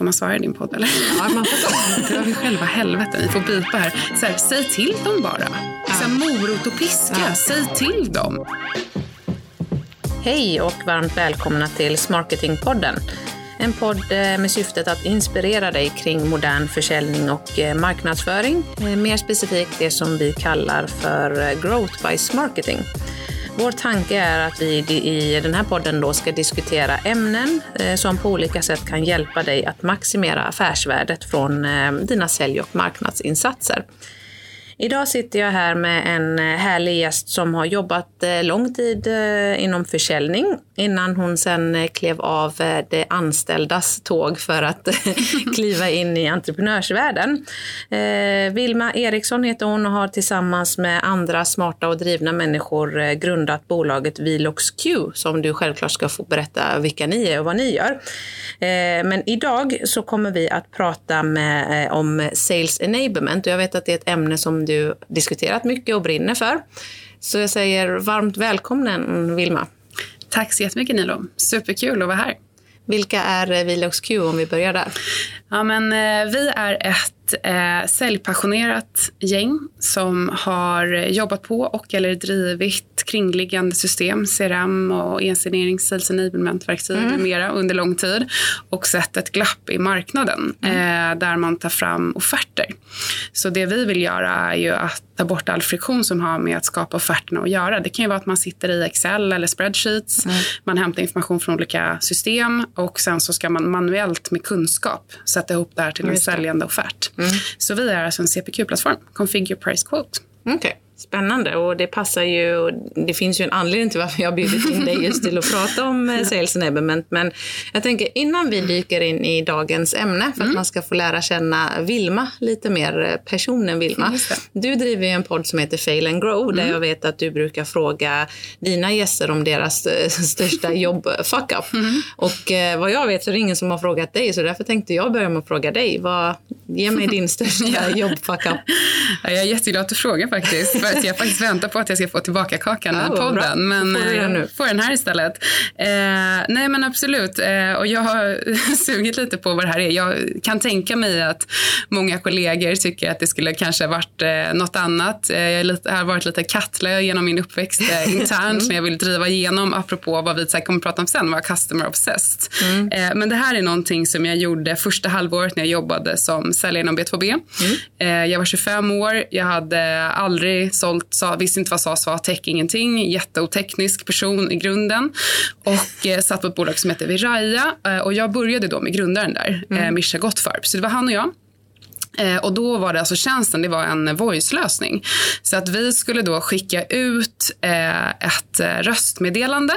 får man svara i din podd eller? Ja, man får Drar vi själva helvete, ni får bipa här. Så här, säg till dem bara. Så här, morot och piska, Ja. säg till dem. Hej och varmt välkomna till Smarketingpodden. En podd eh, med syftet att inspirera dig kring modern försäljning och eh, marknadsföring. Eh, Mer specifikt det som vi kallar för Growth by Smarketing. Vår tanke är att vi i den här podden då ska diskutera ämnen eh, som på olika sätt kan hjälpa dig att maximera affärsvärdet från eh, dina sälj och marknadsinsatser. Idag sitter jag här med en eh, härlig gäst som har jobbat eh, lång tid eh, inom försäljning innan hon sen klev av det anställdas tåg för att kliva in i entreprenörsvärlden. Vilma Eriksson heter hon och har tillsammans med andra smarta och drivna människor grundat bolaget Vilox Q som du självklart ska få berätta vilka ni är och vad ni gör. Men idag så kommer vi att prata med, om sales enablement och jag vet att det är ett ämne som du diskuterat mycket och brinner för. Så jag säger varmt välkommen Vilma. Tack så jättemycket Nilo. Superkul att vara här. Vilka är eh, Vilox Q om vi börjar där? Ja, men, eh, vi är ett eh, säljpassionerat gäng som har jobbat på och eller drivit kringliggande system, CRM och e-signering, sales enablement-verktyg med mera under lång tid och sett ett glapp i marknaden eh, där man tar fram offerter. Så det vi vill göra är ju att ta bort all friktion som har med att skapa offerterna att göra. Det kan ju vara att man sitter i Excel eller spreadsheets, man hämtar information från olika system och sen så ska man manuellt med kunskap sätta ihop det här till en säljande offert. Så vi är alltså en CPQ-plattform, Configure Price Quote. Okej, spännande. Och det passar ju, och det finns ju en anledning till varför jag bjudit in dig just till att prata om eh, sales enablement. Men jag tänker innan vi dyker in i dagens ämne, för att man ska få lära känna Vilma lite mer, eh, personen Vilma. Du driver ju en podd som heter Fail and Grow, där jag vet att du brukar fråga dina gäster om deras eh, största jobb fuck up. Och eh, vad jag vet så är det ingen som har frågat dig, så därför tänkte jag börja med att fråga dig. Vad, ge mig din största jobb fuck up. Ja, jag är jätteglad att du frågar faktiskt. Att jag faktiskt väntar på att jag ska få tillbaka kakan Ja, i vad bra. podden. Men får den eh, nu. får den här istället. Eh, nej men absolut. Eh, och jag har sugit lite på vad det här är. Jag kan tänka mig att många kollegor tycker att det skulle kanske varit eh, något annat. Eh, jag är lite, har varit lite kattlö genom min uppväxt eh, internt som jag vill driva igenom apropå vad vi så här, kommer att prata om sen, var customer obsessed. Eh, men det här är någonting som jag gjorde första halvåret när jag jobbade som säljare inom B2B. Eh, jag var 25 år, jag hade aldrig sålt, sa, visste inte vad SAS var, tech ingenting, jätteoteknisk person i grunden. Och eh, satt på ett bolag som heter Viraya. Eh, och jag började då med grundaren där, eh, Mischa Gottfarb. Så det var han och jag. Eh, och då var det alltså tjänsten, det var en voice-lösning. Så att vi skulle då skicka ut eh, ett eh, röstmeddelande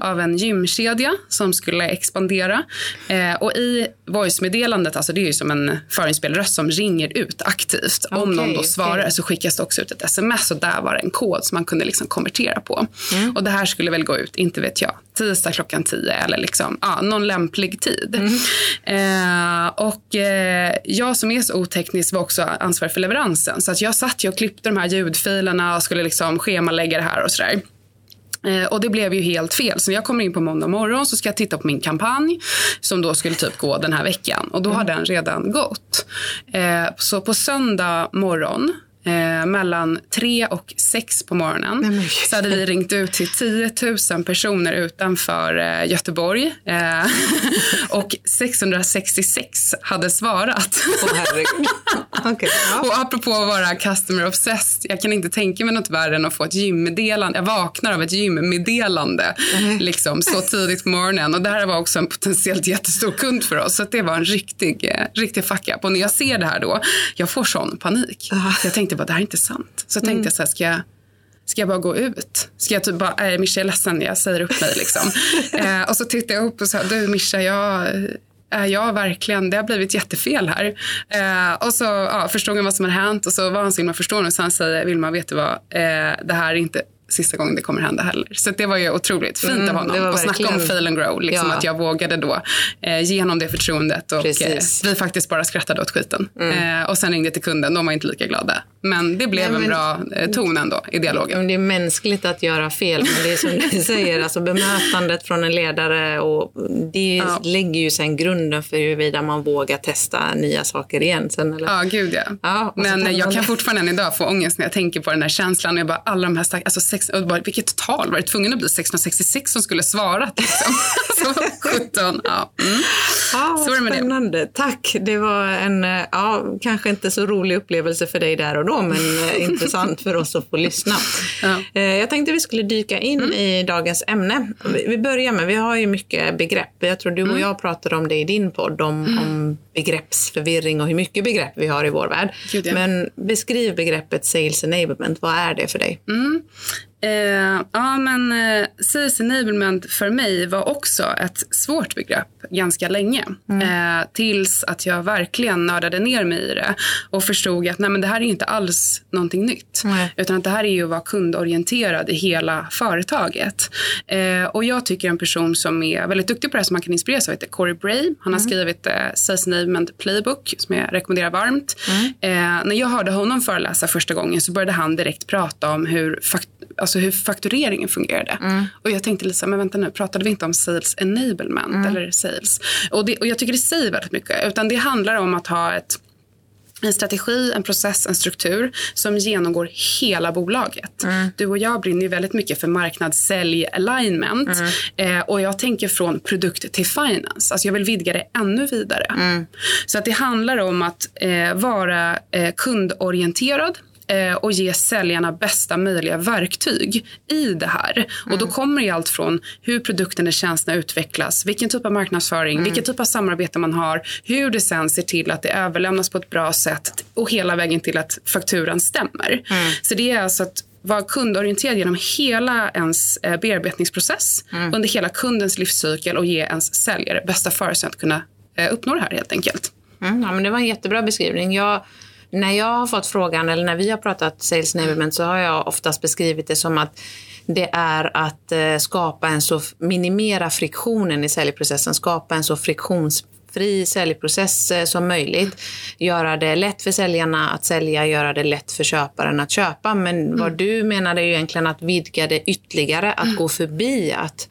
av en gymkedja som skulle expandera. Eh, och i voice-meddelandet, alltså det är ju som en förinspelad röst som ringer ut aktivt. Om Okej, någon då svarar så skickas det också ut ett sms och där var det en kod som man kunde liksom konvertera på. Och det här skulle väl gå ut, inte vet jag, tisdag klockan 10 eller liksom, ja, någon lämplig tid. Eh, och eh, jag som är så oteknisk var också ansvarig för leveransen. Så att jag satt ju och klippte de här ljudfilerna och skulle liksom schemalägga det här och sådär. Eh, och det blev ju helt fel. Så när jag kommer in på måndag morgon så ska jag titta på min kampanj som då skulle typ gå den här veckan. Och då har den redan gått. Eh, så på söndag morgon Eh, mellan tre och sex på morgonen Nej, så hade vi ringt ut till 10 000 personer utanför eh, Göteborg. Eh, och 666 hade svarat. Okej, ja. Och apropå att vara customer obsessed, jag kan inte tänka mig något värre än att få ett gymmeddelande. Jag vaknar av ett gymmeddelande liksom, så tidigt på morgonen. Och det här var också en potentiellt jättestor kund för oss. Så att det var en riktig, eh, riktig fuck up. Och när jag ser det här då, jag får sån panik. Jag tänkte bara, det här är inte sant. Så tänkte jag så här, ska jag Ska jag bara gå ut? Ska jag typ bara, nej Mischa jag är ledsen, jag säger upp mig liksom. eh, och så tittade jag upp och sa, du Mischa, jag är jag verkligen, det har blivit jättefel här. Eh, och så ja, förstod han vad som hade hänt och så var han så himla förstående. Och sen säger Vilma, vet du vad, eh, det här är inte sista gången det kommer hända heller. Så det var ju otroligt fint Mm, av honom. Och snacka om fail and grow. Liksom Ja. Att jag vågade då eh, ge honom det förtroendet. Och eh, vi faktiskt bara skrattade åt skiten. Mm. Eh, och sen ringde jag till kunden, de var inte lika glada. Men det blev Nej, men, en bra eh, ton ändå i dialogen. Det är mänskligt att göra fel, men det är som du säger, alltså bemötandet från en ledare och det ja. lägger ju sen grunden för huruvida man vågar testa nya saker igen. Sen, eller? Ja, gud ja. ja men jag kan fortfarande än idag få ångest när jag tänker på den här känslan. Jag bara, alla de här stack, alltså sex, bara, vilket tal var det tvungen att bli 666 som skulle svarat liksom. alltså, 17, ja. Mm. ja så är det med spännande. Det. Tack, det var en, eh, ja, kanske inte så rolig upplevelse för dig där och då, men eh, intressant för oss att få lyssna. Ja. Eh, jag tänkte vi skulle dyka in mm. i dagens ämne. Vi börjar med, vi har ju mycket begrepp. Jag tror du och mm. jag pratade om det i din podd, om, mm. om begreppsförvirring och hur mycket begrepp vi har i vår värld. Gud, ja. Men beskriv begreppet sales enablement. Vad är det för dig? Eh, ja, men eh, Sales enablement för mig var också ett svårt begrepp ganska länge. Mm. Eh, tills att jag verkligen nördade ner mig i det och förstod att nej, men det här är inte alls någonting nytt. Mm. Utan att det här är ju att vara kundorienterad i hela företaget. Eh, och jag tycker en person som är väldigt duktig på det här som man kan inspireras av heter Corey Bray. Han har mm. skrivit eh, Sales enablement playbook som jag rekommenderar varmt. Mm. Eh, när jag hörde honom föreläsa första gången så började han direkt prata om hur fakt alltså hur faktureringen fungerade. Mm. Och jag tänkte lite så här, men vänta nu, pratade vi inte om sales enablement mm. eller sales? Och, det, och jag tycker det säger väldigt mycket. Utan det handlar om att ha ett en strategi, en process, en struktur som genomgår hela bolaget. Mm. Du och jag brinner ju väldigt mycket för marknadssälj alignment mm. eh, och jag tänker från produkt till finance. Alltså jag vill vidga det ännu vidare. Mm. Så att det handlar om att eh, vara eh, kundorienterad och ge säljarna bästa möjliga verktyg i det här. Mm. Och då kommer det allt från hur produkten eller tjänsterna utvecklas, vilken typ av marknadsföring, mm. vilken typ av samarbete man har, hur det sen ser till att det överlämnas på ett bra sätt och hela vägen till att fakturan stämmer. Mm. Så det är alltså att vara kundorienterad genom hela ens eh, bearbetningsprocess mm. under hela kundens livscykel och ge ens säljare bästa förutsättningar att kunna eh, uppnå det här helt enkelt. Mm, ja, men det var en jättebra beskrivning. Jag när jag har fått frågan, eller när vi har pratat sales enablement, så har jag oftast beskrivit det som att det är att eh, skapa en så, minimera friktionen i säljprocessen, skapa en så friktionsfri säljprocess eh, som möjligt. Göra det lätt för säljarna att sälja, göra det lätt för köparen att köpa. Men mm. vad du menar är ju egentligen att vidga det ytterligare, att mm. gå förbi att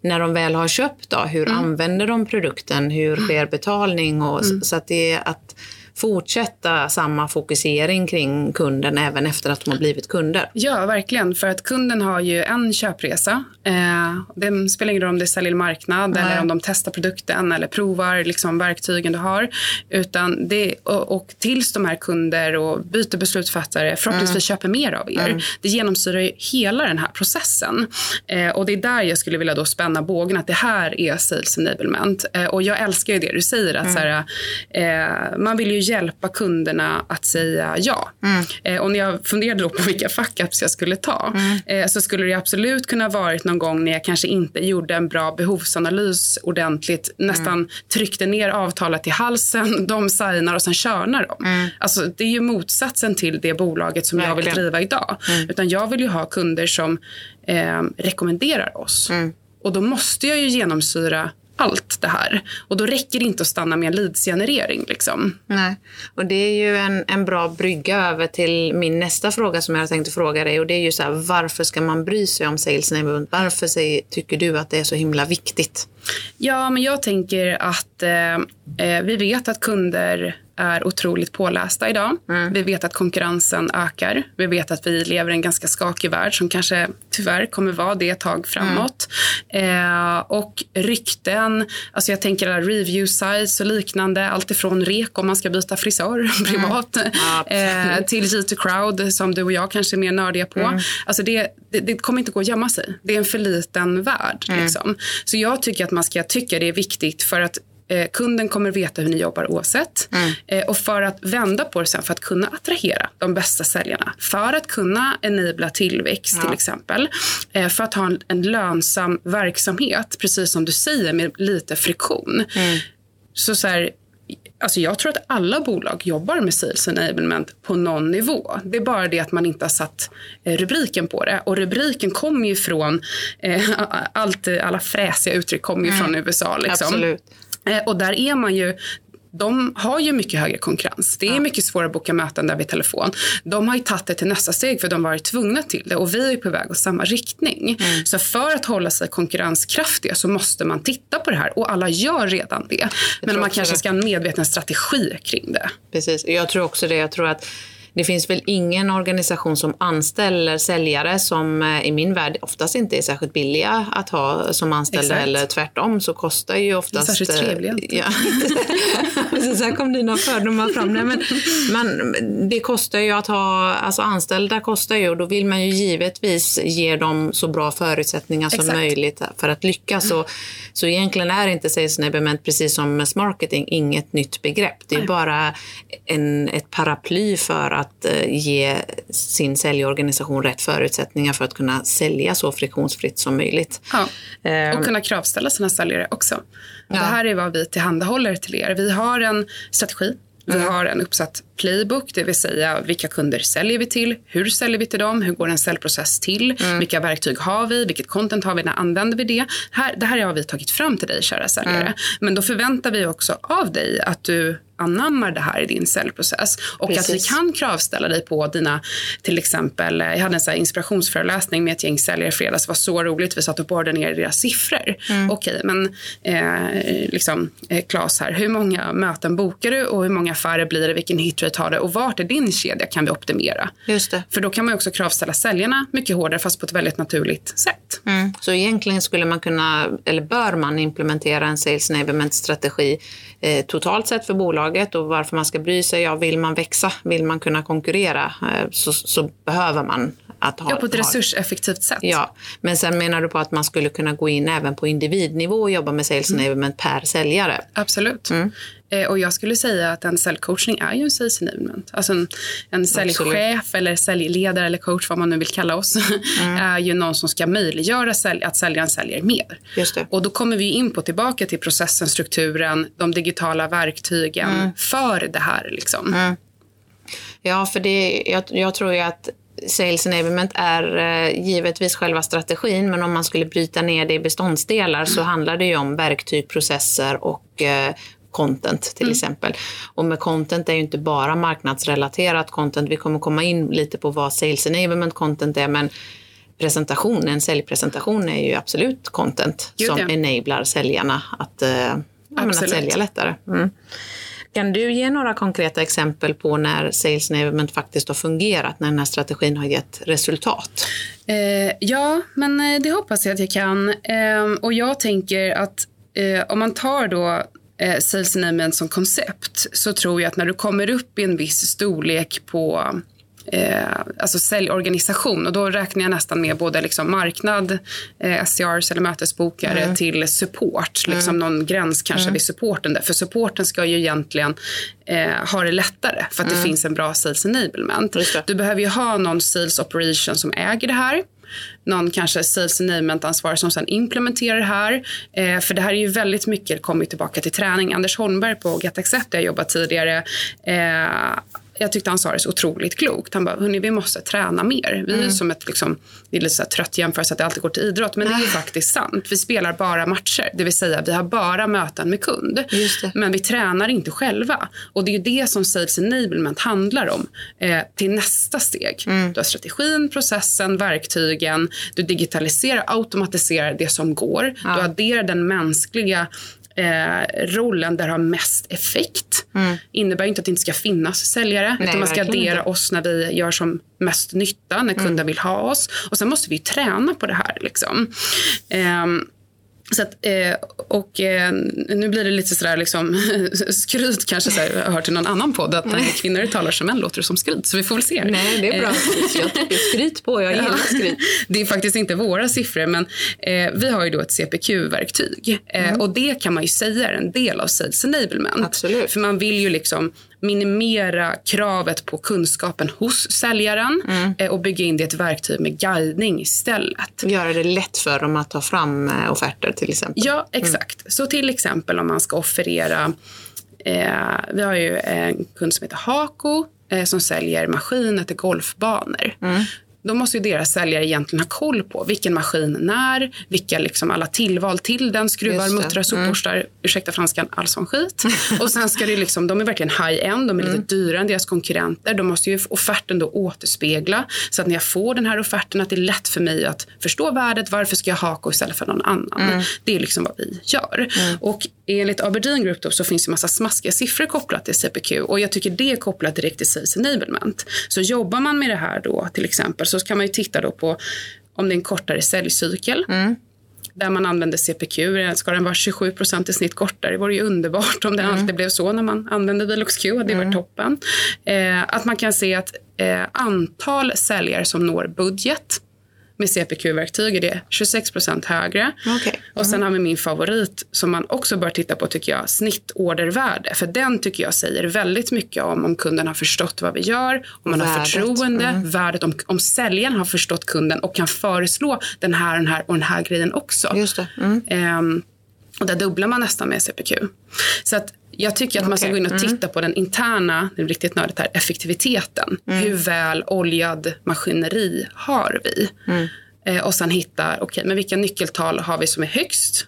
när de väl har köpt, då, hur mm. använder de produkten? Hur sker betalning? Och, mm. Så att det är att fortsätta samma fokusering kring kunden även efter att de har blivit kunder. Ja, verkligen. För att kunden har ju en köpresa. Eh, det spelar ingen roll om det säljer marknad Nej. eller om de testar produkten eller provar liksom, verktygen du har. Utan det, och, och tills de här kunder och byter beslutsfattare förhoppningsvis mm. köper mer av er. Mm. Det genomsyrar ju hela den här processen. Eh, och det är där jag skulle vilja då spänna bågen att det här är sales enablement. Eh, och jag älskar ju det du säger att mm. så här, eh, man vill ju hjälpa kunderna att säga ja. Mm. Eh, och när jag funderade på vilka fuck-ups jag skulle ta mm. eh, så skulle det absolut kunna varit någon gång när jag kanske inte gjorde en bra behovsanalys ordentligt. Nästan mm. tryckte ner avtalet till halsen, de signar och sen körnar de. Mm. Alltså, det är ju motsatsen till det bolaget som Verkligen. jag vill driva idag. Mm. Utan jag vill ju ha kunder som eh, rekommenderar oss. Mm. Och då måste jag ju genomsyra allt det här. Och då räcker det inte att stanna med en leadsgenerering. Liksom. Nej. Och det är ju en, en bra brygga över till min nästa fråga som jag tänkte fråga dig. Och det är ju så här, varför ska man bry sig om sales enablement? Varför säger, tycker du att det är så himla viktigt? Ja, men jag tänker att eh, eh vi vet att kunder är otroligt pålästa idag. Mm. Vi vet att konkurrensen ökar. Vi vet att vi lever i en ganska skakig värld som kanske tyvärr kommer vara det ett tag framåt. Mm. Eh, och rykten, alltså jag tänker alla review sites och liknande. Allt ifrån rek om man ska byta frisör mm. privat mm. eh, till G2 Crowd som du och jag kanske är mer nördiga på. Mm. Alltså det, det, det, kommer inte gå att gömma sig. Det är en för liten värld. Mm. Liksom. Så jag tycker att man ska tycka det är viktigt för att Eh, kunden kommer veta hur ni jobbar oavsett. Mm. Eh, och för att vända på det sen, för att kunna attrahera de bästa säljarna. För att kunna enabla tillväxt ja. till exempel. Eh, för att ha en, en, lönsam verksamhet, precis som du säger, med lite friktion. Mm. Så, så här, Alltså jag tror att alla bolag jobbar med sales enablement på någon nivå. Det är bara det att man inte har satt eh, rubriken på det. Och rubriken kommer ju från, eh, allt, alla fräsiga uttryck kommer ju mm. från USA. Liksom. Absolut. Eh, och där är man ju de har ju mycket högre konkurrens. Det är mycket svårare att boka möten där vid telefon. De har ju tagit det till nästa steg för de har varit tvungna till det och vi är på väg åt samma riktning. Mm. Så för att hålla sig konkurrenskraftiga så måste man titta på det här och alla gör redan det. Men man kanske det. ska ha en medveten strategi kring det. Precis, jag tror också det. Jag tror att det finns väl ingen organisation som anställer säljare som eh, i min värld oftast inte är särskilt billiga att ha som anställda Exakt. eller tvärtom så kostar ju oftast... Särskilt eh, trevliga. Ja. så här kom dina fördomar fram. Nej, men, men det kostar ju att ha, alltså anställda kostar ju och då vill man ju givetvis ge dem så bra förutsättningar som Exakt. möjligt för att lyckas. Så, så egentligen är inte sales enablement precis som med marketing inget nytt begrepp. Det är Nej. bara en, ett paraply för att att eh, ge sin säljorganisation rätt förutsättningar för att kunna sälja så friktionsfritt som möjligt. Ja. Och ehm. kunna kravställa sina säljare också. Ja. Det här är vad vi tillhandahåller till er. Vi har en strategi vi mm. har en uppsatt playbook, det vill säga vilka kunder säljer vi till, hur säljer vi till dem, hur går en säljprocess till, mm. vilka verktyg har vi, vilket content har vi, när använder vi det? Här, det här har vi tagit fram till dig kära säljare. Mm. Men då förväntar vi också av dig att du anammar det här i din säljprocess. Och Precis. att vi kan kravställa dig på dina, till exempel, jag hade en så inspirationsföreläsning med ett gäng säljare i fredags. Det var så roligt. Vi satt och borrade ner deras siffror. Mm. Okej, men eh, liksom, eh, Claes här, hur många möten bokar du och hur många affärer blir det? Vilken hitrate har det? Och vart är din kedja kan vi optimera? Just det. För då kan man också kravställa säljarna mycket hårdare fast på ett väldigt naturligt sätt. Mm. Så egentligen skulle man kunna, eller bör man implementera en sales enablement strategi eh, totalt sett för bolag bolaget och varför man ska bry sig. Ja, vill man växa, vill man kunna konkurrera eh, så, så behöver man att ha, ja, på ett resurseffektivt sätt. Ja, men sen menar du på att man skulle kunna gå in även på individnivå och jobba med sales mm. enablement per säljare? Absolut. Mm. Eh, och jag skulle säga att en säljcoachning är ju en sales enablement. Alltså en, en säljchef eller säljledare eller coach, vad man nu vill kalla oss, mm. är ju någon som ska möjliggöra sälj, att säljaren säljer mer. Just det. Och då kommer vi in på tillbaka till processen, strukturen, de digitala verktygen mm. för det här. Liksom. Mm. Ja, för det, jag, jag tror ju att Sales enablement är eh, givetvis själva strategin men om man skulle bryta ner det i beståndsdelar så handlar det ju om verktyg, processer och eh, content till mm. exempel. Och med content är ju inte bara marknadsrelaterat content. Vi kommer komma in lite på vad sales enablement content är men presentation, en säljpresentation är ju absolut content Gud, som ja. enablar säljarna att, äh, att sälja lättare. Mm. Kan du ge några konkreta exempel på när sales enablement faktiskt har fungerat, när den här strategin har gett resultat? Eh, ja, men eh, det hoppas jag att jag kan. Eh, och jag tänker att eh, om man tar då eh, sales enablement som koncept så tror jag att när du kommer upp i en viss storlek på eh, alltså säljorganisation och då räknar jag nästan med både liksom marknad, eh, SCRs eller mötesbokare mm. till support, liksom mm. någon gräns kanske mm. vid supporten. Där. För supporten ska ju egentligen eh, ha det lättare för att det mm. finns en bra sales enablement. Du behöver ju ha någon sales operation som äger det här någon kanske sales enablement-ansvarig som sen implementerar det här. Eh, för det här är ju väldigt mycket, kommer tillbaka till träning. Anders Holmberg på Get Accept, där jag jobbat tidigare, eh, jag tyckte han sa det så otroligt klokt. Han bara, hörni vi måste träna mer. Vi är mm. som ett, liksom, det är lite så här trött jämförelse att det alltid går till idrott. Men det är ju faktiskt sant. Vi spelar bara matcher. Det vill säga vi har bara möten med kund. Men vi tränar inte själva. Och det är ju det som Sales Enablement handlar om. Eh, till nästa steg. Mm. Du har strategin, processen, verktygen. Du digitaliserar, automatiserar det som går. Ja. Du adderar den mänskliga eh, rollen där det har mest effekt. Mm. innebär inte att det inte ska finnas säljare. Nej, utan man ska addera inte. oss när vi gör som mest nytta, när kunden mm. vill ha oss. Och sen måste vi träna på det här. Liksom. Eh, så att, eh, och eh, nu blir det lite sådär liksom, skryt kanske. Så här, jag har hört i någon annan podd att när kvinnor talar som män låter det som skryt. Så vi får väl se. Nej, det är bra. Jag tycker skryt på. Jag gillar skryt. Det är faktiskt inte våra siffror, men eh, vi har ju då ett CPQ-verktyg. Eh, mm. Och det kan man ju säga är en del av sales enablement. Absolut. För man vill ju liksom minimera kravet på kunskapen hos säljaren mm. Eh, och bygga in det i ett verktyg med guidning istället. Göra det lätt för dem att ta fram eh, offerter till exempel. Ja, mm. exakt. Mm. Så till exempel om man ska offerera eh, vi har ju en kund som heter Hako eh, som säljer maskiner till golfbanor. Mm. Då måste ju deras säljare egentligen ha koll på vilken maskin när, vilka liksom alla tillval till den, skruvar, muttrar, sopborstar, mm. ursäkta franskan, all sån skit. och sen ska det liksom, de är verkligen high-end, de är mm. lite dyrare än deras konkurrenter. De måste ju offerten då återspegla så att när jag får den här offerten att det är lätt för mig att förstå värdet, varför ska jag ha istället för någon annan? Mm. Det är liksom vad vi gör. Mm. Och enligt Aberdeen Group då, så finns det massa smaskiga siffror kopplat till CPQ och jag tycker det är kopplat direkt till Sales Enablement. Så jobbar man med det här då till exempel så kan man ju titta då på om det är en kortare säljcykel. Mm. Där man använder CPQ. Ska den vara 27 procent i snitt kortare? Det vore ju underbart om det mm. alltid blev så när man använde Velox Q. Det mm. varit toppen. Eh, att man kan se att eh, antal säljare som når budget med CPQ-verktyg är det 26 procent högre. Okay. Mm. Och sen har vi min favorit som man också bör titta på tycker jag, snittordervärde. För den tycker jag säger väldigt mycket om om kunden har förstått vad vi gör, om man värdet. har förtroende, mm. värdet om, om säljaren har förstått kunden och kan föreslå den här, den här och den här grejen också. Just det. Mm. Um, och där dubblar man nästan med CPQ. Så att jag tycker att man ska gå in och mm. titta på den interna, är riktigt nördigt här, effektiviteten. Mm. Hur väl oljad maskineri har vi? Mm. Eh, och sen hitta, okej, okay, men vilka nyckeltal har vi som är högst?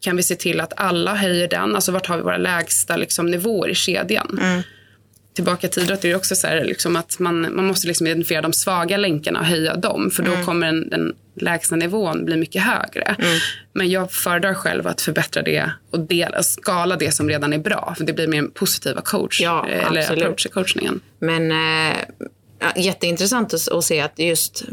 Kan vi se till att alla höjer den? Alltså vart har vi våra lägsta liksom, nivåer i kedjan? Tillbaka till idrott är också så här, liksom att man, man måste liksom identifiera de svaga länkarna och höja dem. För då mm. kommer den, den lägsta nivån bli mycket högre. Mm. Men jag föredrar själv att förbättra det och dela, skala det som redan är bra. För det blir mer positiva coach, ja, eller approach i coachningen. Men eh, Ja, jätteintressant att, se att just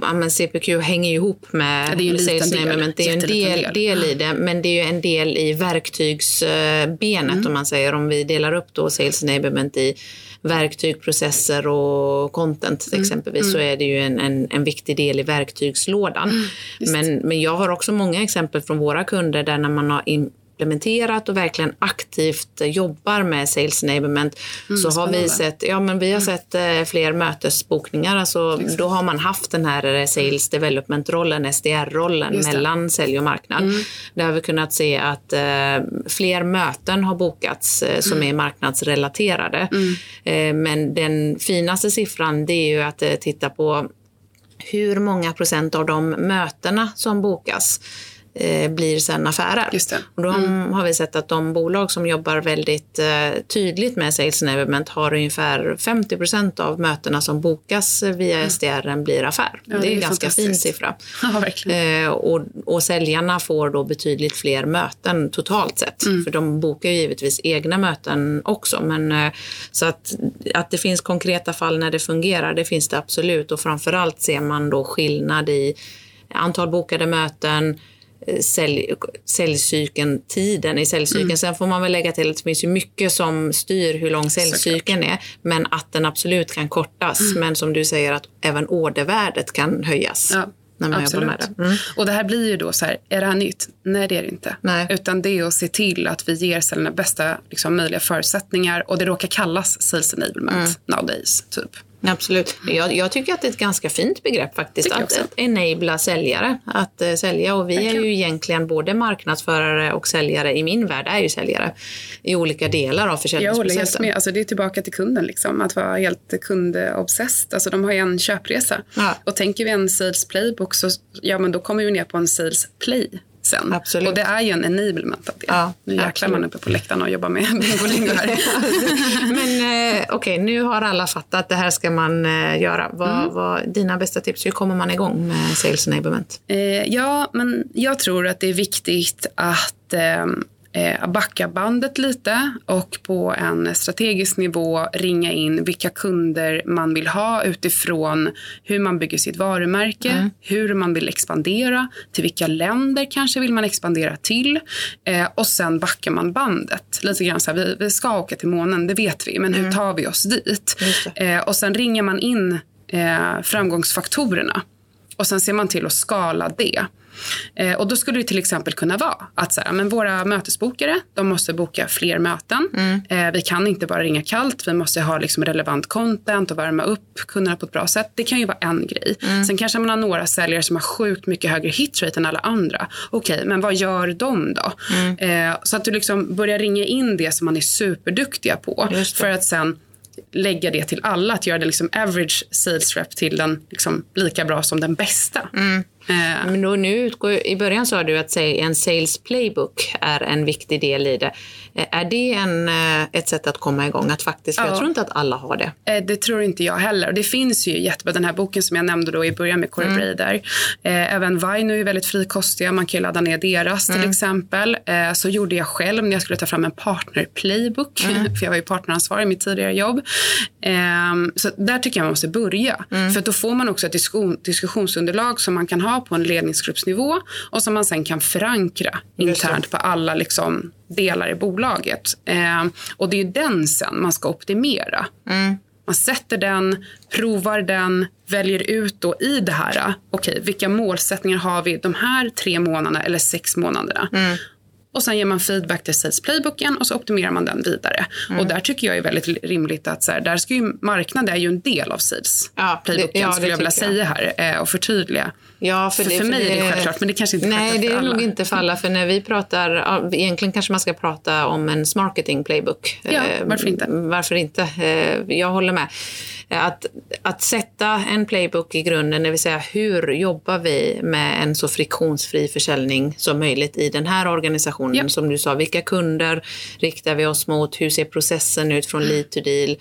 ja, CPQ hänger ihop med ja, det är en sales enablement. Det är en del, del i det, men det är ju en del i verktygsbenet mm. om man säger. Om vi delar upp då sales enablement i verktyg, processer och content mm. exempelvis mm. så är det ju en, en, en viktig del i verktygslådan. Mm, men, men jag har också många exempel från våra kunder där när man har in, implementerat och verkligen aktivt jobbar med sales enablement mm, så har vi sett, ja, men vi har mm. sett eh, fler mötesbokningar. Alltså, då har man haft den här eh, sales development-rollen, SDR-rollen mellan sälj och marknad. Mm. Där har vi kunnat se att eh, fler möten har bokats eh, som mm. är marknadsrelaterade. Mm. Eh, men den finaste siffran det är ju att titta på hur många procent av de mötena som bokas eh, blir sen affärer. Och då mm. har vi sett att de bolag som jobbar väldigt eh, tydligt med sales enablement har ungefär 50 procent av mötena som bokas via mm. SDR blir affär. Ja, det är en ganska fin siffra. Ja, eh, och, och säljarna får då betydligt fler möten totalt sett. Mm. För de bokar ju givetvis egna möten också. Men, eh, så att, att det finns konkreta fall när det fungerar, det finns det absolut. Och framförallt ser man då skillnad i antal bokade möten, sälj, säljcykeln, tiden i säljcykeln. Mm. Sen får man väl lägga till att det finns ju mycket som styr hur lång säljcykeln är. Men att den absolut kan kortas. Mm. Men som du säger att även ordervärdet kan höjas. Ja. När man Absolut. jobbar med det. Mm. Och det här blir ju då så här, är det här nytt? Nej, det är det inte. Nej. Utan det är att se till att vi ger säljarna bästa liksom, möjliga förutsättningar. Och det råkar kallas sales enablement mm. nowadays, typ. Absolut. Jag, jag, tycker att det är ett ganska fint begrepp faktiskt. Att, enabla säljare. Att uh, sälja. Och vi är ju egentligen både marknadsförare och säljare. I min värld är ju säljare i olika delar av försäljningsprocessen. Jag håller helt med. Alltså, det är tillbaka till kunden. Liksom. Att vara helt kundobsessed. Alltså, de har ju en köpresa. Ja. Och tänker vi en sales playbook så ja, men då kommer vi ner på en sales play sen. Absolut. Och det är ju en enablement av det. Ja, nu jäklar man uppe på läktaren och jobbar med bingolingo här. Men eh, okej, okay, nu har alla fattat att det här ska man eh, göra. Vad, mm. vad, dina bästa tips, hur kommer man igång med sales enablement? Eh, ja, men jag tror att det är viktigt att eh, backa bandet lite och på en strategisk nivå ringa in vilka kunder man vill ha utifrån hur man bygger sitt varumärke, mm. hur man vill expandera, till vilka länder kanske vill man expandera till eh, och sen backar man bandet. Lite grann så här, vi, vi ska åka till månen, det vet vi, men hur mm. tar vi oss dit? Eh, och sen ringer man in eh, framgångsfaktorerna och sen ser man till att skala det. Eh, och då skulle det till exempel kunna vara att så här, men våra mötesbokare de måste boka fler möten. Mm. Eh, vi kan inte bara ringa kallt. Vi måste ha liksom relevant content och värma upp kunderna på ett bra sätt. Det kan ju vara en grej. Mm. Sen kanske man har några säljare som har sjukt mycket högre hitrate än alla andra. Okej, okay, men vad gör de då? Mm. Eh, så att du liksom börjar ringa in det som man är superduktiga på. För att sen lägga det till alla, att göra det liksom average sales rep till den liksom lika bra som den bästa. Mm. Eh. Men då, nu utgår, I början sa du att en sales playbook är en viktig del i det. Eh, är det en, eh, ett sätt att komma igång? Att faktiskt, ja. Jag tror inte att alla har det. Det tror inte jag heller. Det finns ju jättebra, den här boken som jag nämnde då i början med Corey mm. Brader. Även Vine är väldigt frikostiga. Man kan ladda ner deras mm. till exempel. Så gjorde jag själv när jag skulle ta fram en partner playbook. Mm. För jag var ju partneransvarig i mitt tidigare jobb. Så där tycker jag man måste börja. Mm. För då får man också ett diskussionsunderlag som man kan ha på en ledningsgruppsnivå och som man sen kan förankra internt på alla liksom, delar i bolaget. Eh, och det är den sen man ska optimera. Mm. Man sätter den, provar den, väljer ut då i det här, okej, okay, vilka målsättningar har vi de här tre månaderna eller sex månaderna? Mm. Och sen ger man feedback till sales playbooken och så optimerar man den vidare. Mm. Och där tycker jag är väldigt rimligt att så här, där ska ju marknaden är ju en del av sales ja, playbooken ja, skulle jag vilja jag. säga här eh, och förtydliga. Ja, för, för, det, för mig det, är det självklart, men det kanske inte är Nej, det är nog inte för alla. För när vi pratar, egentligen kanske man ska prata om en marketing playbook. Ja, eh, varför inte? Varför inte? Eh, jag håller med. Att, att sätta en playbook i grunden, det vill säga hur jobbar vi med en så friktionsfri försäljning som möjligt i den här organisationen. Ja. Som du sa, vilka kunder riktar vi oss mot? Hur ser processen ut från lead to deal?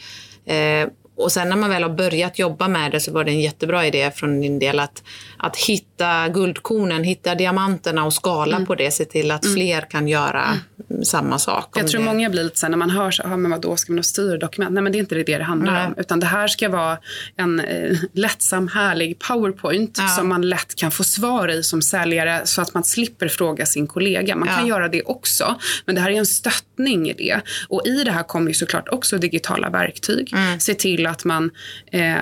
Eh, och sen när man väl har börjat jobba med det så var det en jättebra idé från din del att, att hitta guldkornen, hitta diamanterna och skala mm. på det. Se till att mm. fler kan göra mm. samma sak. Jag tror det. många blir lite så här, när man hör så här, men vadå, ska man ha styrdokument? Nej men det är inte det det handlar Nej. om. Utan det här ska vara en eh, lättsam, härlig powerpoint ja. som man lätt kan få svar i som säljare så att man slipper fråga sin kollega. Man ja. kan göra det också. Men det här är en stöttning i det. Och i det här kommer ju såklart också digitala verktyg. Mm. Se till att man eh,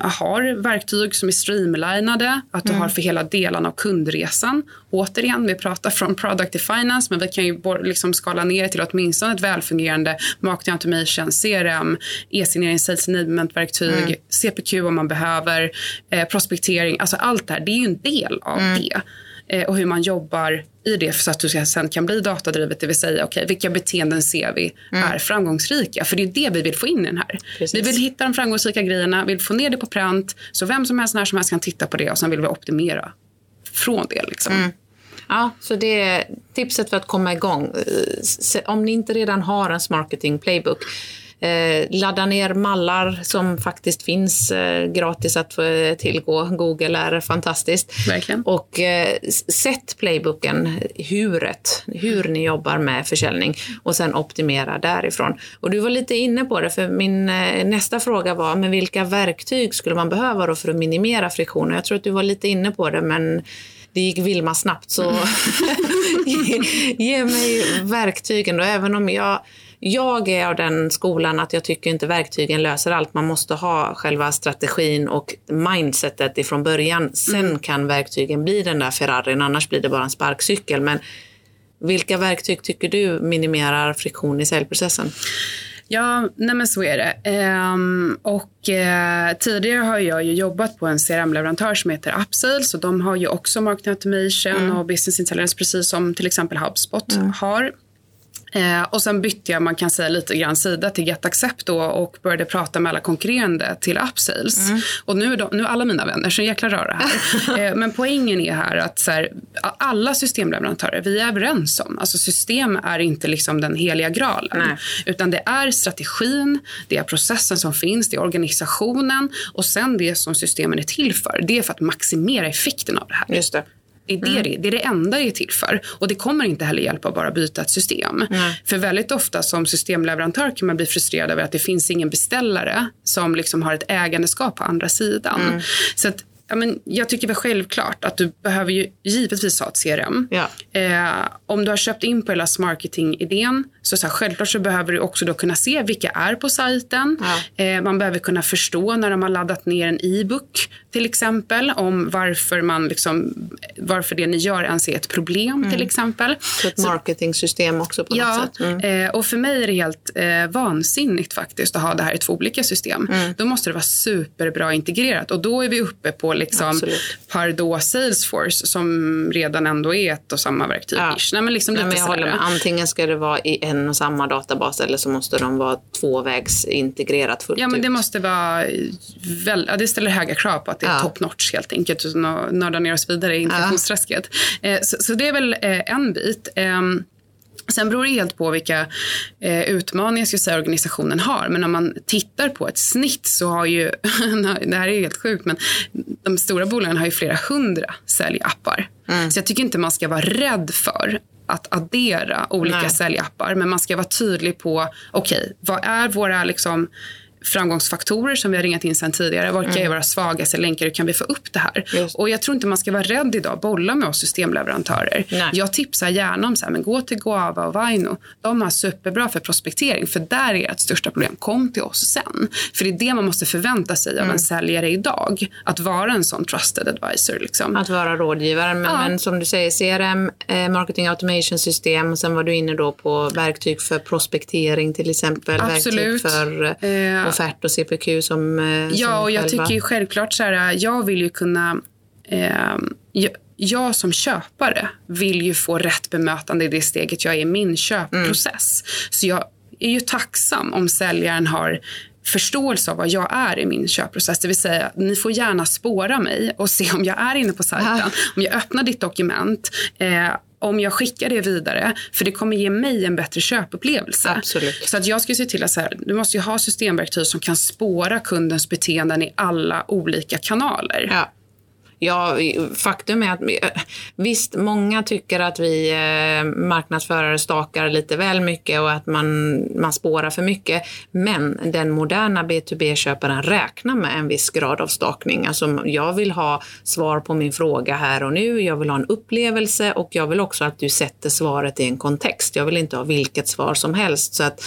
har verktyg som är streamlinade, att du mm. har för hela delen av kundresan. Återigen, vi pratar från product to finance, men vi kan ju liksom skala ner till åtminstone ett välfungerande marketing automation, CRM, e-signering, sales enablement-verktyg, mm. CPQ om man behöver, eh, prospektering. Alltså allt det här, det är ju en del av mm. det. Eh, och hur man jobbar i det så att du sen kan bli datadrivet, det vill säga okay, vilka beteenden ser vi mm. är framgångsrika? För det är det vi vill få in i den här. Precis. Vi vill hitta de framgångsrika grejerna, vill få ner det på pränt så vem som helst när som helst kan titta på det och sen vill vi optimera från det. Liksom. Mm. Ja, så det är tipset för att komma igång. Om ni inte redan har en marketing playbook ladda ner mallar som faktiskt finns eh, gratis att få eh, tillgå. Google är fantastiskt. Verkligen. Och eh, sätt playbooken, huret, hur ni jobbar med försäljning och sen optimera därifrån. Och du var lite inne på det, för min eh, nästa fråga var, men vilka verktyg skulle man behöva då för att minimera friktioner? Jag tror att du var lite inne på det, men det gick Vilma snabbt så ge, ge mig verktygen då, även om jag jag är av den skolan att jag tycker inte verktygen löser allt. Man måste ha själva strategin och mindsetet ifrån början. Sen mm. kan verktygen bli den där Ferrarin, annars blir det bara en sparkcykel. Men vilka verktyg tycker du minimerar friktion i säljprocessen? Ja, nej men så är det. Ehm, och eh, tidigare har jag ju jobbat på en CRM-leverantör som heter Upsales och de har ju också marketing automation mm. och business intelligence precis som till exempel HubSpot mm. har. Eh, och sen bytte jag, man kan säga lite grann sida till GetAccept då och började prata med alla konkurrerande till Upsales. Mm. Och nu är, de, nu är alla mina vänner så jäkla röra här. eh, men poängen är här att så här, alla systemleverantörer, vi är överens om, alltså system är inte liksom den heliga graalen. Nej. Utan det är strategin, det är processen som finns, det är organisationen och sen det som systemen är till för. Det är för att maximera effekten av det här. Just det. Det är det, mm. det är det enda det är till för. Och det kommer inte heller hjälpa att bara byta ett system. Mm. För väldigt ofta som systemleverantör kan man bli frustrerad över att det finns ingen beställare som liksom har ett ägandeskap på andra sidan. Mm. Så att ja, men jag tycker väl självklart att du behöver ju givetvis ha ett CRM. Ja. Eh, om du har köpt in på hela marketing-idén så, så här, självklart så behöver du också då kunna se vilka är på sajten. Ja. Eh, man behöver kunna förstå när de har laddat ner en e-book till exempel om varför, man liksom, varför det ni gör ens är ett problem mm. till exempel. Så ett marketingsystem också på ja, något sätt. Mm. Eh, och för mig är det helt eh, vansinnigt faktiskt att ha det här i två olika system. Mm. Då måste det vara superbra integrerat och då är vi uppe på liksom Pardot Salesforce som redan ändå är ett och samma verktyg. Ja. Nej, men liksom Nej, men jag håller med. Antingen ska det vara i en och samma databas eller så måste de vara tvåvägsintegrerat fullt Ja, men ut. det måste vara väl, ja, det ställer höga krav på att det är ja. top notch helt enkelt utan att nörda ner oss vidare i inflationsträsket. Ja. Eh, så, så, det är väl eh, en bit. Eh, Sen beror det helt på vilka eh, utmaningar ska säga, organisationen har. Men om man tittar på ett snitt så har ju, det här är helt sjukt, men de stora bolagen har ju flera hundra säljappar. Mm. Så jag tycker inte man ska vara rädd för att addera olika Nej. säljappar. Men man ska vara tydlig på, okej, okay, vad är våra liksom, framgångsfaktorer som vi har ringat in sen tidigare. Vilka mm. är våra svagaste länkar? Hur kan vi få upp det här? Just. Och jag tror inte man ska vara rädd idag bolla med oss systemleverantörer. Nej. Jag tipsar gärna om så här, men gå till Goava och Vaino. De har superbra för prospektering för där är ert största problem. Kom till oss sen. För det är det man måste förvänta sig mm. av en mm. säljare idag. Att vara en sån trusted advisor. Liksom. Att vara rådgivare. Men, ja. men som du säger, CRM, eh, marketing automation system. Och sen var du inne då på verktyg för prospektering till exempel. Absolut. Verktyg för eh, offert och CPQ som eh, Ja, och jag själva. tycker ju självklart så här, jag vill ju kunna eh, jag, jag som köpare vill ju få rätt bemötande i det steget jag är i min köpprocess. Mm. Så jag är ju tacksam om säljaren har förståelse av vad jag är i min köpprocess. Det vill säga, ni får gärna spåra mig och se om jag är inne på sajten. Ja. Om jag öppnar ditt dokument, eh, om jag skickar det vidare, för det kommer ge mig en bättre köpupplevelse. Absolut. Så att jag skulle se till att så här, du måste ha systemverktyg som kan spåra kundens beteenden i alla olika kanaler. Ja. Ja, faktum är att eh, visst, många tycker att vi eh, marknadsförare stakar lite väl mycket och att man, man spårar för mycket. Men den moderna B2B-köparen räknar med en viss grad av stakning. Alltså, jag vill ha svar på min fråga här och nu. Jag vill ha en upplevelse och jag vill också att du sätter svaret i en kontext. Jag vill inte ha vilket svar som helst. Så att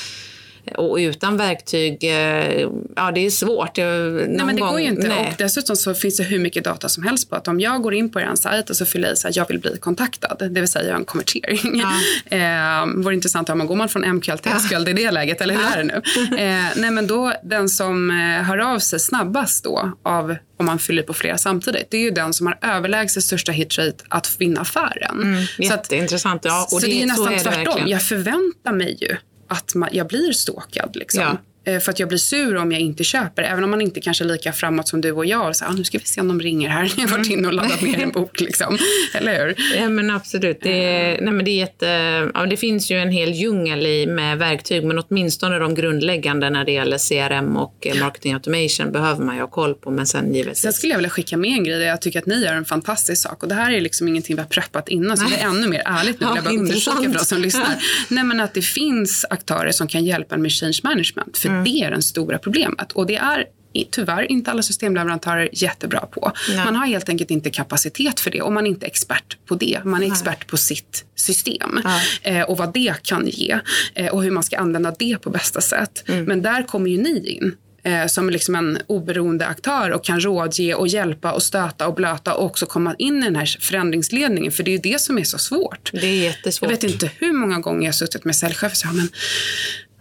och utan verktyg, eh, ja det är svårt. nej men det gång, går ju inte. Nej. Och dessutom så finns det hur mycket data som helst på att om jag går in på er sajt och så fyller i så att jag vill bli kontaktad, det vill säga en konvertering. Ja. eh, vore intressant att man går man från MQL till SQL i det läget eller hur ja. är det nu? Eh, nej men då den som eh, hör av sig snabbast då av om man fyller på flera samtidigt. Det är ju den som har överlägset största hitrate att vinna affären. Mm, jätteintressant. Ja, och så det, det är nästan är tvärtom. Jag förväntar mig ju att man, jag blir stalkad. Liksom. Ja. Eh, för att jag blir sur om jag inte köper. Även om man inte kanske är lika framåt som du och jag. Så, ah, nu ska vi se om de ringer här. Jag har varit inne och laddat ner en bok. Liksom. Eller hur? Ja men absolut. Det, är, nej, men det, är jätte, ja, det finns ju en hel djungel i, med verktyg. Men åtminstone de grundläggande när det gäller CRM och eh, marketing automation behöver man ju ha koll på. Men sen givetvis. Sen skulle jag vilja skicka med en grej. Jag tycker att ni gör en fantastisk sak. Och det här är liksom ingenting vi har preppat innan. Så det är ännu mer ärligt nu. Ja, jag bara undersöka för de som lyssnar. Nej men att det finns aktörer som kan hjälpa en med change management. För mm. det är den stora problemet. Och det är tyvärr inte alla systemleverantörer jättebra på. Nej. Man har helt enkelt inte kapacitet för det och man är inte expert på det. Man är Nej. expert på sitt system eh, och vad det kan ge eh, och hur man ska använda det på bästa sätt. Mm. Men där kommer ju ni in eh, som liksom en oberoende aktör och kan rådge och hjälpa och stöta och blöta och också komma in i den här förändringsledningen. För det är ju det som är så svårt. Det är jättesvårt. Jag vet inte hur många gånger jag har suttit med säljchefer och sagt, men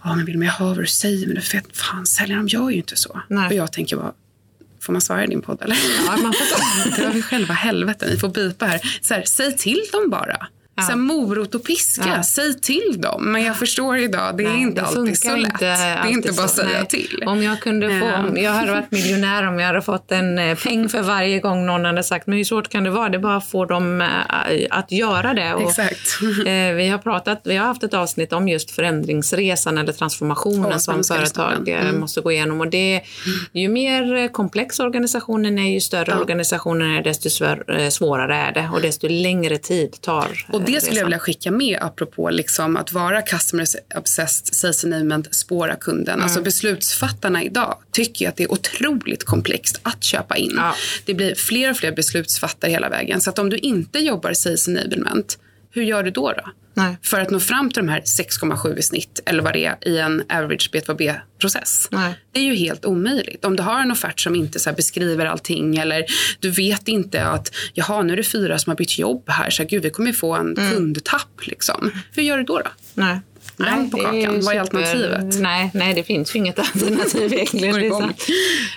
ja men Wilhelm jag hör vad du säger men du vet, fan säljarna gör ju inte så. Nej. Och jag tänker bara, Får man svara i din podd eller? Ja, man får Drar vi själva helvete, ni får bipa här. Så här, säg till dem bara. Ja. Så morot och piska, ja. säg till dem. Men jag förstår idag, det är Nej, inte det alltid så lätt. det är inte bara att säga Nej. till. Om jag, kunde få, om jag hade varit miljonär om jag hade fått en eh, peng för varje gång någon hade sagt men hur svårt kan det vara? Det är bara att få dem eh, att göra det. Och, Exakt. Eh, vi, har pratat, vi har haft ett avsnitt om just förändringsresan eller transformationen oh, som företag mm. måste gå igenom. Och det, ju mer komplex organisationen är, ju större ja. organisationen är, desto svårare är det och desto längre tid tar och det skulle jag vilja skicka med apropå liksom att vara customer obsessed sales enablement, spåra kunden. Mm. Alltså beslutsfattarna idag tycker att det är otroligt komplext att köpa in. Ja. Det blir fler och fler beslutsfattare hela vägen. Så att om du inte jobbar sales enablement, hur gör du då? då? Nej. För att nå fram till de här 6,7 i snitt eller vad det är i en average B2B-process. Det är ju helt omöjligt. Om du har en offert som inte så beskriver allting eller du vet inte att jaha, nu är det fyra som har bytt jobb här så gud, vi kommer få en mm. kundtapp. Liksom. Hur gör du då? då? Nej. Den på kakan. Vad är alternativet? Nej, nej, det finns ju inget alternativ egentligen.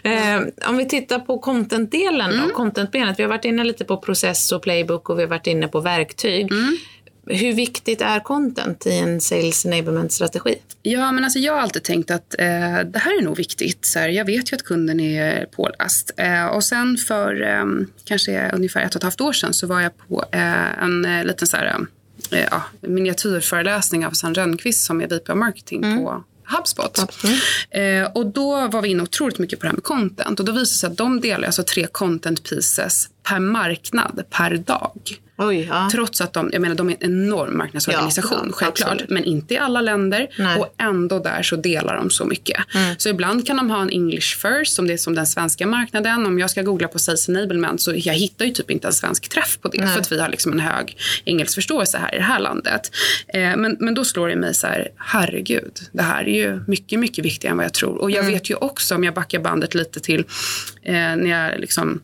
eh, om vi tittar på content-delen mm. content-benet. Vi har varit inne lite på process och playbook och vi har varit inne på verktyg. Mm. Hur viktigt är content i en sales enablement-strategi? Ja, men alltså jag har alltid tänkt att eh, det här är nog viktigt. Så här, jag vet ju att kunden är påläst. Eh, och sen för eh, kanske ungefär ett och ett halvt år sedan så var jag på eh, en eh, liten så här, eh, ja, miniatyrföreläsning av Susanne Rönnqvist som är VP marketing mm. på HubSpot. Eh, och då var vi inne otroligt mycket på det här med content. Och då visade det sig att de delar alltså tre content pieces per marknad per dag. Oj, ja. Trots att de, jag menar, de är en enorm marknadsorganisation, ja, självklart. Absolut. Men inte i alla länder. Nej. Och ändå där så delar de så mycket. Mm. Så ibland kan de ha en English first, som det är som den svenska marknaden. Om jag ska googla på sales enablement så jag hittar ju typ inte en svensk träff på det. Nej. För att vi har liksom en hög engelskförståelse här i det här landet. Eh, men, men då slår det mig så här, herregud, det här är ju mycket, mycket viktigare än vad jag tror. Och jag mm. vet ju också, om jag backar bandet lite till eh, när jag liksom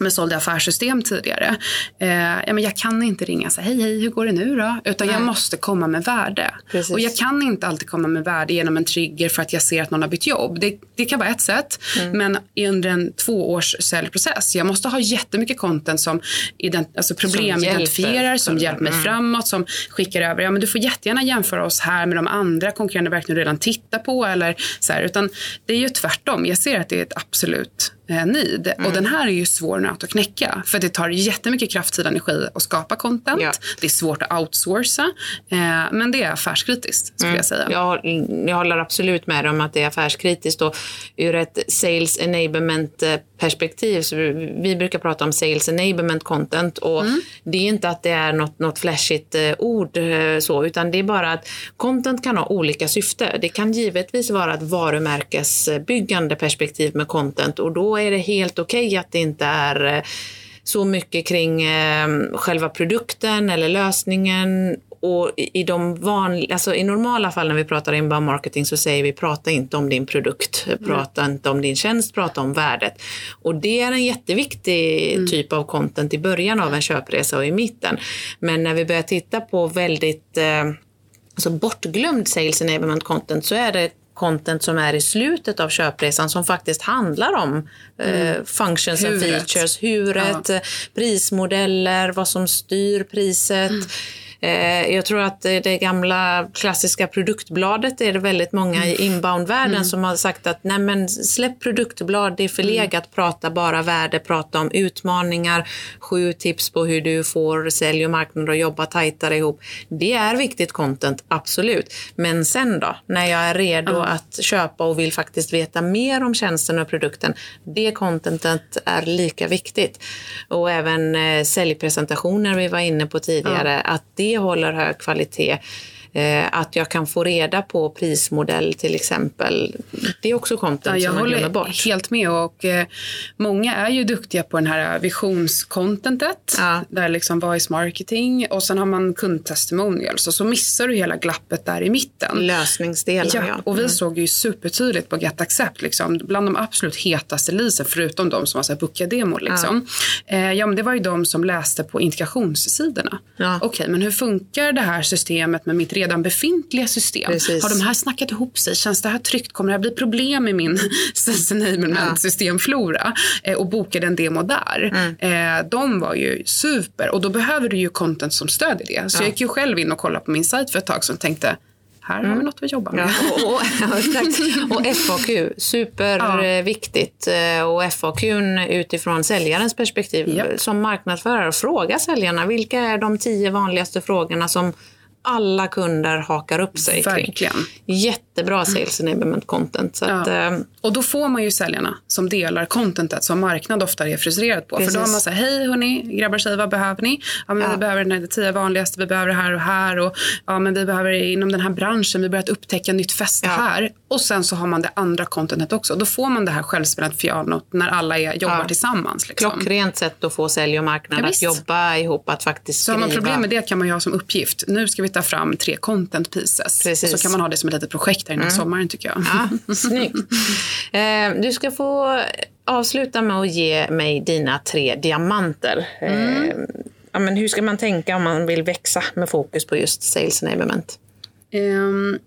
men sålde affärssystem tidigare. Eh, ja, men jag kan inte ringa och säga hej, hej, hur går det nu då? Utan Nej. jag måste komma med värde. Precis. Och jag kan inte alltid komma med värde genom en trigger för att jag ser att någon har bytt jobb. Det, det kan vara ett sätt. Mm. Men under en tvåårs säljprocess, jag måste ha jättemycket content som ident alltså problem som som hjälper mig mm. framåt, som skickar över. Ja, men du får jättegärna jämföra oss här med de andra konkurrerande verktygen du redan tittar på. Eller så här, utan det är ju tvärtom. Jag ser att det är ett absolut eh. Mm. Och den här är ju svår nöt att knäcka. För det tar jättemycket kraft, tid och energi att skapa content. Ja. Det är svårt att outsourca. Eh, men det är affärskritiskt skulle mm. jag säga. Jag, jag håller absolut med om att det är affärskritiskt. Och ur ett sales enablement perspektiv. Så vi brukar prata om sales enablement content. Och mm. Det är inte att det är något, något flashigt eh, ord eh, så, utan det är bara att content kan ha olika syfte. Det kan givetvis vara ett varumärkesbyggande perspektiv med content och då är det helt okej okay att det inte är eh, så mycket kring eh, själva produkten eller lösningen och i, de vanliga, alltså i normala fall när vi pratar inbound marketing så säger vi prata inte om din produkt, prata mm. inte om din tjänst, prata om värdet. Och det är en jätteviktig mm. typ av content i början av en köpresa och i mitten. Men när vi börjar titta på väldigt eh, alltså bortglömd sales enablement content så är det content som är i slutet av köpresan som faktiskt handlar om eh, mm. functions huret. and features, huret, ja. prismodeller, vad som styr priset. Mm Eh, jag tror att det gamla klassiska produktbladet är det väldigt många i mm. inbound-världen mm. som har sagt att nej men släpp produktblad, det är förlegat, mm. prata bara värde, prata om utmaningar, sju tips på hur du får sälj och marknad att jobba tajtare ihop. Det är viktigt content, absolut. Men sen då, när jag är redo mm. att köpa och vill faktiskt veta mer om tjänsten och produkten, det contentet är lika viktigt. Och även eh, säljpresentationer vi var inne på tidigare, att det håller hög kvalitet. Eh, att jag kan få reda på prismodell till exempel. Det är också content ja, som man glömmer bort. Jag håller helt med. Och, eh, många är ju duktiga på den här visionscontentet. Ja. Där liksom voice marketing och sen har man kundtestimonials. Och så missar du hela glappet där i mitten. Lösningsdelen ja. ja. Och vi mm. såg ju supertydligt på Get Accept. Liksom, bland de absolut hetaste leasen förutom de som har booka-demo. Liksom. Ja. Eh, ja, men det var ju de som läste på integrationssidorna. Ja. Okej, okay, men hur funkar det här systemet med mitt redan befintliga system. Precis. Har de här snackat ihop sig? Känns det här tryggt? Kommer det här bli problem i min systemflora? Eh, och bokade en demo där. Mm. Eh, de var ju super och då behöver du ju content som stödjer det. Så ja. jag gick ju själv in och kollade på min sajt för ett tag som tänkte här mm. har vi något att jobba med. Ja, och, och, och, FAQ, superviktigt. Ja. Eh, och FAQ utifrån säljarens perspektiv. Ja. Som marknadsförare, fråga säljarna vilka är de tio vanligaste frågorna som alla kunder hakar upp sig Verkligen. kring. Jättebra sales enablement content. Så att, eh, och då får man ju säljarna som delar contentet som marknad ofta är frustrerad på. Precis. För då har man så här, hej hörni, grabbar och tjejer, vad behöver ni? Ja, men ja. Vi behöver den här tio vanligaste, vi behöver det här och här. Och, ja, men vi behöver inom den här branschen, vi börjat upptäcka nytt fäste ja. här. Och sen så har man det andra contentet också. Då får man det här självspelat pianot när alla är, jobbar tillsammans. Liksom. Klockrent sätt att få sälj och marknad att jobba ihop, att faktiskt skriva. Så har man problem med det kan man ju ha som uppgift. Nu ska vi ta fram tre content pieces. Precis. Och så kan man ha det som ett litet projekt här innan mm. sommaren tycker jag. Ja, snyggt. Eh, du ska få avsluta med att ge mig dina tre diamanter. Mm. Eh, ja, men hur ska man tänka om man vill växa med fokus på just sales enablement? Um,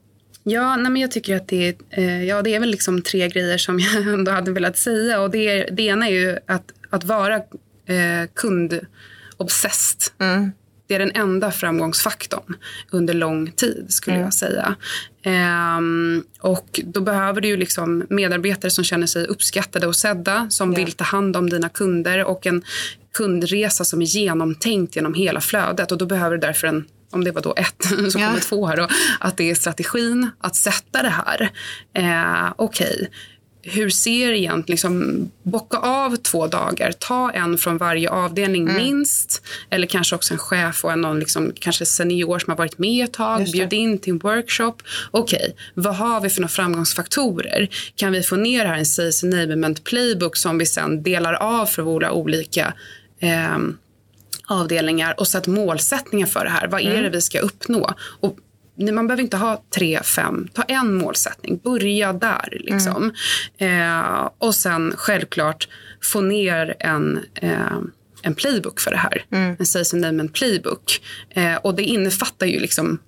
ja, nej men jag tycker att det uh, ja, det är väl liksom tre grejer som jag ändå hade velat säga. Och det, det ena är ju att, att vara uh, kundobsessed. Mm. Det är den enda framgångsfaktorn under lång tid skulle mm. jag säga. Um, och då behöver du ju liksom medarbetare som känner sig uppskattade och sedda, som yeah. vill ta hand om dina kunder och en kundresa som är genomtänkt genom hela flödet. Och då behöver du därför en om det var då ett, så kommer två här då, att det är strategin att sätta det här. Eh, Okej, okay hur ser egentligen, liksom, bocka av två dagar, ta en från varje avdelning mm. minst, eller kanske också en chef och en någon liksom, kanske senior som har varit med ett tag, bjud in till en workshop. Okej, okay, vad har vi för några framgångsfaktorer? Kan vi få ner här en sales enablement playbook som vi sen delar av för våra olika eh, avdelningar och sätt målsättningar för det här. Vad är mm. det vi ska uppnå? Och man behöver inte ha tre, fem. Ta en målsättning. Börja där. Liksom. Mm. Eh, och sen självklart få ner en, eh, en playbook för det här. Mm. En Sales Enablement playbook. Eh, och det innefattar ju liksom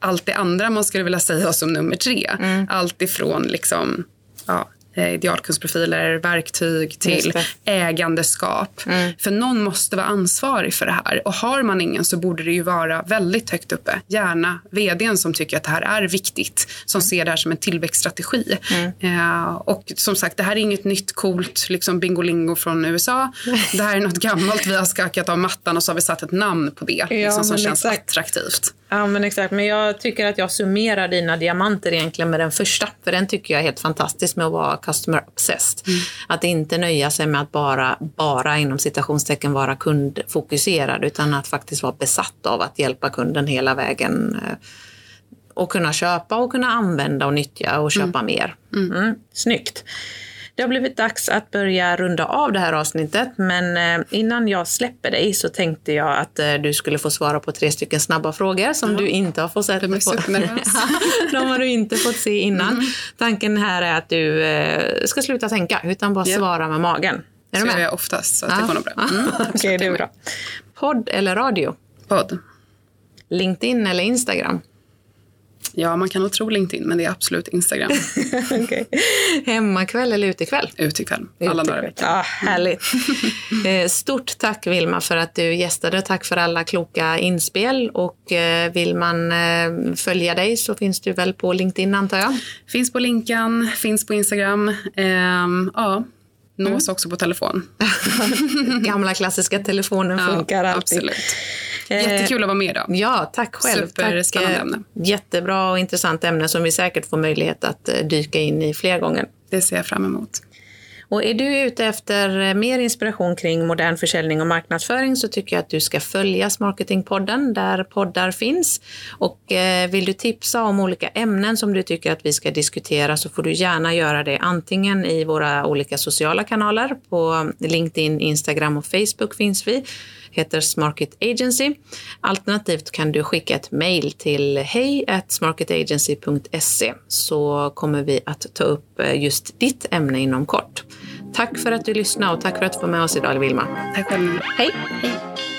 allt det andra man skulle vilja säga som nummer tre. Mm. Allt ifrån liksom, ja, idealkundsprofiler, verktyg till ägandeskap. Mm. För någon måste vara ansvarig för det här. Och har man ingen så borde det ju vara väldigt högt uppe. Gärna vdn som tycker att det här är viktigt, som ser det här som en tillväxtstrategi. Mm. Eh, och som sagt, det här är inget nytt coolt liksom bingolingo från USA. Det här är något gammalt vi har skakat av mattan och så har vi satt ett namn på det ja, liksom, som känns exakt. attraktivt. Ja men exakt, men jag tycker att jag summerar dina diamanter egentligen med den första. För den tycker jag är helt fantastisk med att vara customer obsessed. Mm. Att inte nöja sig med att bara, bara inom citationstecken vara kundfokuserad utan att faktiskt vara besatt av att hjälpa kunden hela vägen eh, och kunna köpa och kunna använda och nyttja och köpa mm. mer. Mm. mm. Snyggt. Det har blivit dags att börja runda av det här avsnittet, men eh, innan jag släpper dig så tänkte jag att eh, du skulle få svara på tre stycken snabba frågor som ja. du inte har fått se. De har du inte fått se innan. Mm. Tanken här är att du eh, ska sluta tänka, utan bara yeah. svara med magen. Är så du med? gör jag oftast, så det går nog bra. Mm. Okej, okay, det är bra. Podd eller radio? Podd. LinkedIn eller Instagram? Ja, man kan nog tro LinkedIn, men det är absolut Instagram. okay. Hemmakväll eller utekväll? Utekväll, alla dagar i veckan. Ja, härligt. Eh, stort tack Vilma för att du gästade. Tack för alla kloka inspel. Och eh, vill man eh, följa dig så finns du väl på LinkedIn antar jag? Finns på Linkan, finns på Instagram. Ehm, ja, nås mm. också på telefon. Gamla klassiska telefonen funkar ja, alltid. Absolut. Jättekul att vara med idag. Ja, tack själv. Superspännande tack. ämne. Jättebra och intressant ämne som vi säkert får möjlighet att eh, dyka in i fler gånger. Det ser jag fram emot. Och är du ute efter eh, mer inspiration kring modern försäljning och marknadsföring så tycker jag att du ska följa Marketingpodden där poddar finns. Och eh, vill du tipsa om olika ämnen som du tycker att vi ska diskutera så får du gärna göra det antingen i våra olika sociala kanaler. På LinkedIn, Instagram och Facebook finns vi heter Smarket Agency. Alternativt kan du skicka ett mejl till hej smarketagency.se så kommer vi att ta upp eh, just ditt ämne inom kort. Tack för att du lyssnade och tack för att du var med oss idag, Vilma. Tack själv. Hej. Hej.